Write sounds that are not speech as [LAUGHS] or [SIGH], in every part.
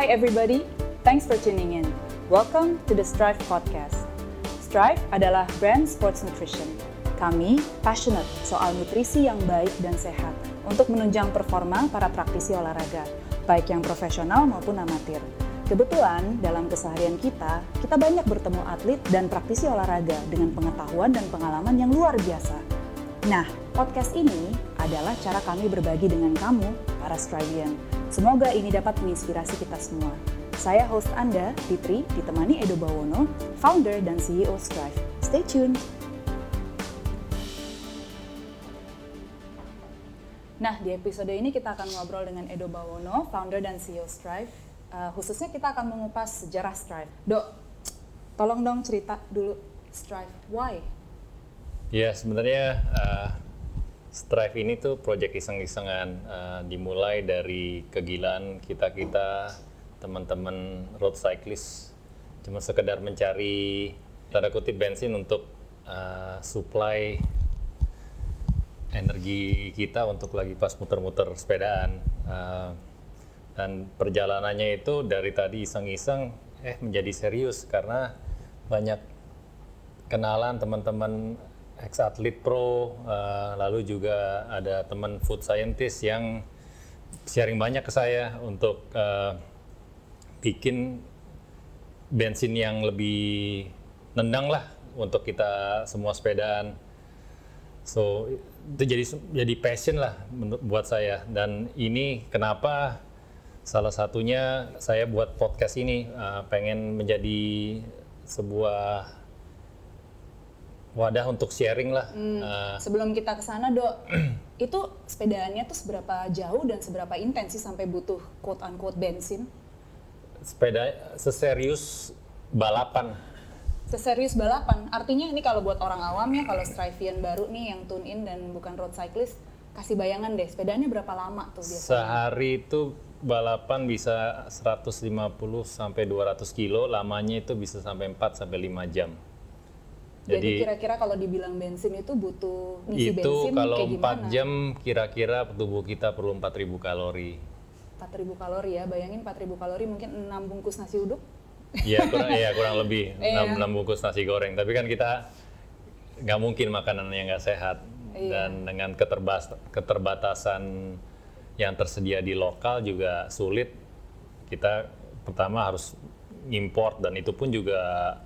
Hi everybody, thanks for tuning in. Welcome to the Strive Podcast. Strive adalah brand sports nutrition. Kami passionate soal nutrisi yang baik dan sehat untuk menunjang performa para praktisi olahraga, baik yang profesional maupun amatir. Kebetulan dalam keseharian kita, kita banyak bertemu atlet dan praktisi olahraga dengan pengetahuan dan pengalaman yang luar biasa. Nah, podcast ini adalah cara kami berbagi dengan kamu, para Strivian. Semoga ini dapat menginspirasi kita semua. Saya host Anda, Fitri, ditemani Edo Bawono, founder dan CEO Strive. Stay tuned! Nah, di episode ini kita akan ngobrol dengan Edo Bawono, founder dan CEO Strive. Uh, khususnya kita akan mengupas sejarah Strive. Dok, tolong dong cerita dulu Strive. Why? Ya, sebenarnya uh, Strive ini tuh project iseng-isengan uh, dimulai dari kegilaan kita-kita teman-teman road cyclist. Cuma sekedar mencari tanda kutip bensin untuk uh, supply energi kita untuk lagi pas muter-muter sepedaan. Uh, dan perjalanannya itu dari tadi iseng-iseng eh menjadi serius karena banyak kenalan teman-teman ex atlet pro uh, lalu juga ada teman food scientist yang sharing banyak ke saya untuk uh, bikin bensin yang lebih nendang lah untuk kita semua sepedaan. So itu jadi jadi passion lah buat saya. Dan ini kenapa salah satunya saya buat podcast ini uh, pengen menjadi sebuah wadah untuk sharing lah. Hmm. Uh, Sebelum kita ke sana, Dok, [CLEARS THROAT] itu sepedaannya tuh seberapa jauh dan seberapa intens sih sampai butuh quote unquote bensin? Sepeda seserius balapan. Seserius balapan. Artinya ini kalau buat orang awam ya, kalau Strivian baru nih yang tune in dan bukan road cyclist, kasih bayangan deh, sepedanya berapa lama tuh biasanya? Sehari itu balapan bisa 150 sampai 200 kilo, lamanya itu bisa sampai 4 sampai 5 jam. Jadi kira-kira kalau dibilang bensin itu butuh ngisi itu bensin kalau kayak 4 jam kira-kira tubuh kita perlu 4000 kalori. 4000 kalori ya, bayangin 4000 kalori mungkin 6 bungkus nasi uduk. Iya kurang, ya, kurang lebih [LAUGHS] 6, iya. 6 bungkus nasi goreng. Tapi kan kita nggak mungkin makanan yang nggak sehat iya. dan dengan keterbas, keterbatasan yang tersedia di lokal juga sulit. Kita pertama harus import dan itu pun juga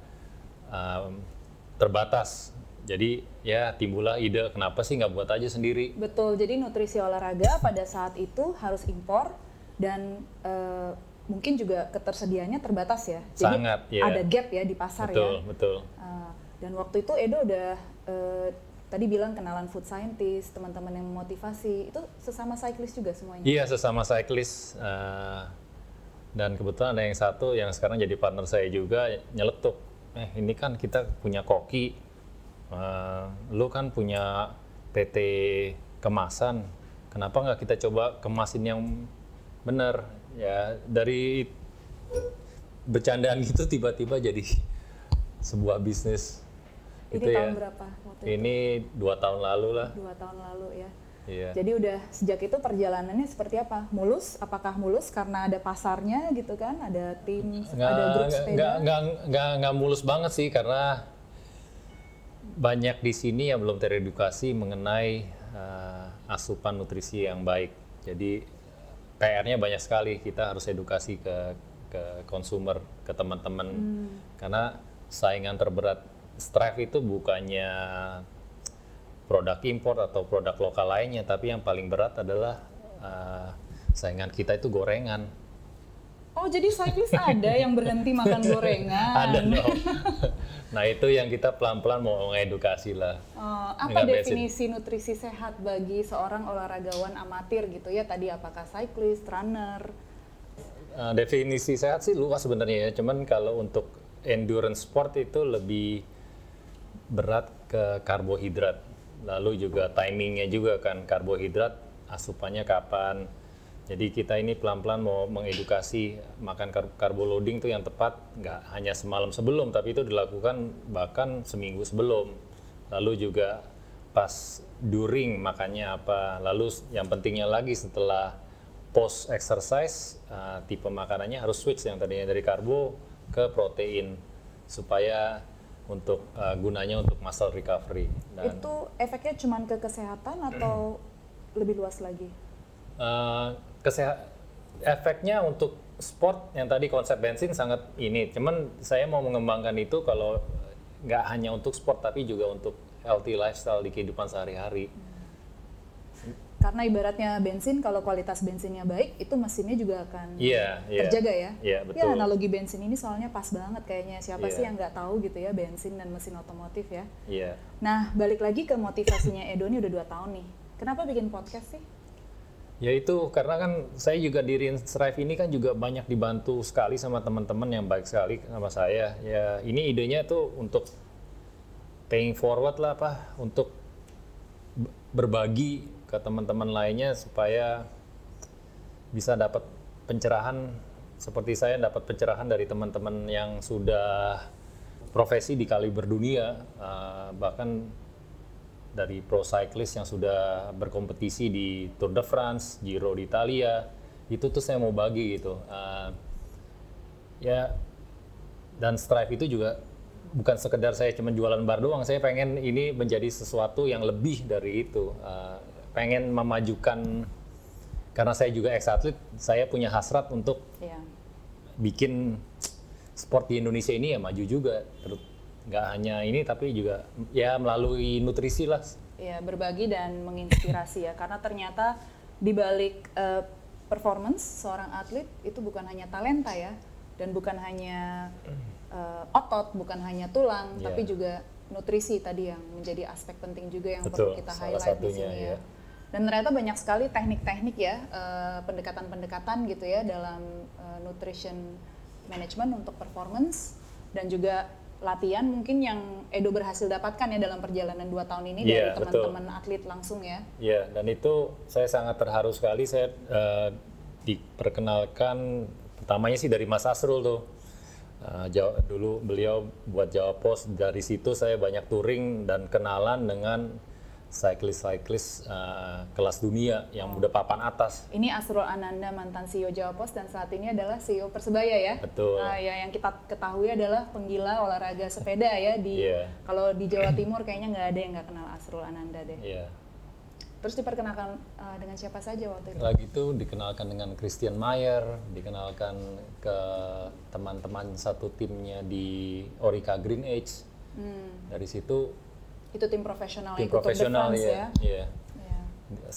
um, terbatas. Jadi ya timbullah ide kenapa sih nggak buat aja sendiri. Betul. Jadi nutrisi olahraga pada saat itu harus impor dan uh, mungkin juga ketersediaannya terbatas ya. Jadi Sangat. Ya. Ada gap ya di pasar betul, ya. Betul. Uh, dan waktu itu Edo udah uh, tadi bilang kenalan food scientist, teman-teman yang memotivasi itu sesama cyclist juga semuanya. Iya sesama cyclist. Uh, dan kebetulan ada yang satu yang sekarang jadi partner saya juga nyeletuk eh ini kan kita punya koki, uh, lu kan punya PT kemasan, kenapa nggak kita coba kemasin yang benar? Ya dari bercandaan gitu tiba-tiba jadi sebuah bisnis. Ini itu tahun ya. berapa? Waktu ini itu? dua tahun lalu lah. Dua tahun lalu ya. Iya. Jadi udah sejak itu perjalanannya seperti apa? Mulus? Apakah mulus karena ada pasarnya gitu kan? Ada tim, nggak, ada grup sepeda? Nggak, nggak, nggak, nggak mulus banget sih karena banyak di sini yang belum teredukasi mengenai uh, asupan nutrisi yang baik. Jadi PR-nya banyak sekali. Kita harus edukasi ke ke konsumer, ke teman-teman. Hmm. Karena saingan terberat Strive itu bukannya produk impor atau produk lokal lainnya, tapi yang paling berat adalah uh, saingan kita itu gorengan. Oh, jadi cyclist [LAUGHS] ada yang berhenti makan gorengan? ada dong. nah, itu yang kita pelan-pelan mau mengedukasi lah. Uh, apa definisi bensin. nutrisi sehat bagi seorang olahragawan amatir gitu ya? Tadi apakah cyclist, runner? Uh, definisi sehat sih luas sebenarnya ya. Cuman kalau untuk endurance sport itu lebih berat ke karbohidrat lalu juga timingnya juga kan karbohidrat asupannya kapan. Jadi kita ini pelan-pelan mau mengedukasi makan kar karbo loading tuh yang tepat nggak hanya semalam sebelum tapi itu dilakukan bahkan seminggu sebelum. Lalu juga pas during makannya apa. Lalu yang pentingnya lagi setelah post exercise uh, tipe makanannya harus switch yang tadinya dari karbo ke protein supaya untuk uh, gunanya untuk muscle recovery. Dan itu efeknya cuma ke kesehatan atau [CLEARS THROAT] lebih luas lagi? Uh, kesehat efeknya untuk sport yang tadi konsep bensin sangat ini. Cuman saya mau mengembangkan itu kalau nggak hanya untuk sport tapi juga untuk healthy lifestyle di kehidupan sehari-hari. Hmm karena ibaratnya bensin kalau kualitas bensinnya baik itu mesinnya juga akan yeah, yeah. terjaga ya. Yeah, betul. Ya analogi bensin ini soalnya pas banget kayaknya siapa yeah. sih yang nggak tahu gitu ya bensin dan mesin otomotif ya. Yeah. Nah balik lagi ke motivasinya Edo ini udah dua tahun nih. Kenapa bikin podcast sih? Ya itu karena kan saya juga di Strive ini kan juga banyak dibantu sekali sama teman-teman yang baik sekali sama saya. Ya ini idenya tuh untuk paying forward lah apa untuk berbagi ke teman-teman lainnya supaya bisa dapat pencerahan seperti saya dapat pencerahan dari teman-teman yang sudah profesi di kaliber dunia uh, bahkan dari pro cyclist yang sudah berkompetisi di Tour de France, Giro d'Italia itu tuh saya mau bagi gitu. Uh, ya dan Strive itu juga bukan sekedar saya cuma jualan bar doang saya pengen ini menjadi sesuatu yang lebih dari itu. Uh, pengen memajukan karena saya juga ex atlet, saya punya hasrat untuk yeah. bikin sport di Indonesia ini ya maju juga. Terus nggak hanya ini tapi juga ya melalui nutrisi lah. Ya berbagi dan menginspirasi ya karena ternyata di balik uh, performance seorang atlet itu bukan hanya talenta ya dan bukan hanya uh, otot, bukan hanya tulang, yeah. tapi juga nutrisi tadi yang menjadi aspek penting juga yang Betul, perlu kita highlight di sini ya. ya. Dan ternyata banyak sekali teknik-teknik ya, uh, pendekatan-pendekatan gitu ya dalam uh, nutrition management untuk performance dan juga latihan mungkin yang Edo berhasil dapatkan ya dalam perjalanan dua tahun ini yeah, dari teman-teman atlet langsung ya. Iya, yeah, dan itu saya sangat terharu sekali saya uh, diperkenalkan pertamanya sih dari Mas Asrul tuh. Uh, dulu beliau buat Jawa Pos dari situ saya banyak touring dan kenalan dengan cyclist-cyclist uh, kelas dunia yang udah papan atas. Ini Asrul Ananda mantan CEO Jawa Pos dan saat ini adalah CEO Persebaya ya. Betul. Uh, ya yang kita ketahui adalah penggila olahraga sepeda ya di yeah. kalau di Jawa Timur kayaknya nggak ada yang nggak kenal Asrul Ananda deh. Iya. Yeah. Terus diperkenalkan uh, dengan siapa saja waktu itu? Lagi itu dikenalkan dengan Christian Mayer, dikenalkan ke teman-teman satu timnya di Orica Green Age. Hmm. Dari situ itu tim profesional tim profesional ya, ya. ya.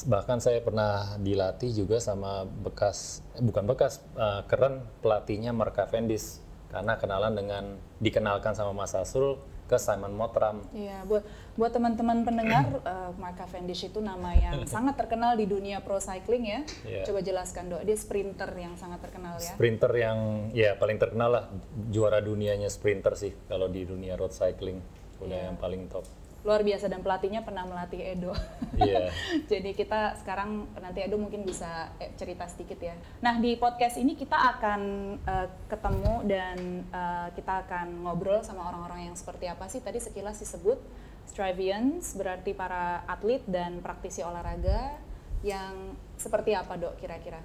bahkan saya pernah dilatih juga sama bekas eh, bukan bekas uh, keren pelatihnya Mark Cavendish karena kenalan dengan dikenalkan sama Mas Asrul ke Simon Motram. Iya, buat buat teman-teman pendengar, uh, [CLEARS THROAT] Mark Cavendish itu nama yang [LAUGHS] sangat terkenal di dunia pro cycling ya. Yeah. Coba jelaskan dok, dia sprinter yang sangat terkenal ya. Sprinter yang ya paling terkenal lah, juara dunianya sprinter sih kalau di dunia road cycling udah yeah. yang paling top luar biasa dan pelatihnya pernah melatih Edo. [LAUGHS] Iya. Jadi kita sekarang nanti Edo mungkin bisa eh, cerita sedikit ya. Nah di podcast ini kita akan uh, ketemu dan uh, kita akan ngobrol sama orang-orang yang seperti apa sih tadi sekilas disebut Strivians berarti para atlet dan praktisi olahraga yang seperti apa dok kira-kira?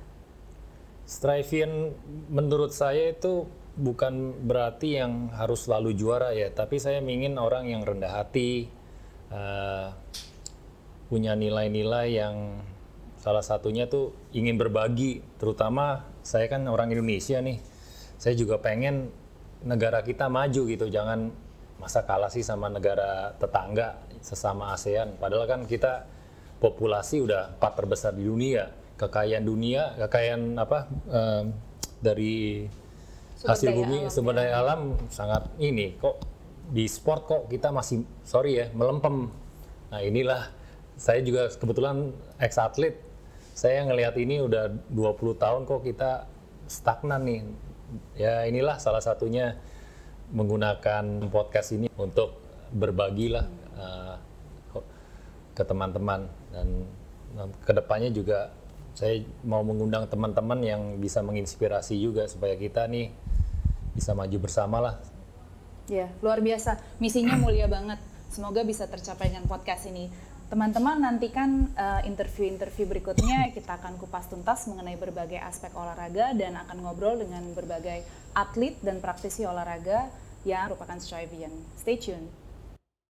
Strivian menurut saya itu bukan berarti yang harus selalu juara ya, tapi saya ingin orang yang rendah hati, uh, punya nilai-nilai yang salah satunya tuh ingin berbagi, terutama saya kan orang Indonesia nih, saya juga pengen negara kita maju gitu, jangan masa kalah sih sama negara tetangga sesama ASEAN, padahal kan kita populasi udah empat terbesar di dunia, kekayaan dunia, kekayaan apa uh, dari hasil bumi sumber daya ya. alam sangat ini. Kok di sport kok kita masih sorry ya melempem. Nah inilah saya juga kebetulan ex atlet. Saya ngelihat ini udah 20 tahun kok kita stagnan nih. Ya inilah salah satunya menggunakan podcast ini untuk berbagi lah uh, ke teman-teman dan ke depannya juga saya mau mengundang teman-teman yang bisa menginspirasi juga supaya kita nih bisa maju bersama lah Ya, luar biasa. Misinya mulia banget. Semoga bisa tercapai dengan podcast ini. Teman-teman nantikan uh, interview-interview berikutnya kita akan kupas tuntas mengenai berbagai aspek olahraga dan akan ngobrol dengan berbagai atlet dan praktisi olahraga yang merupakan Strivian. Stay tuned.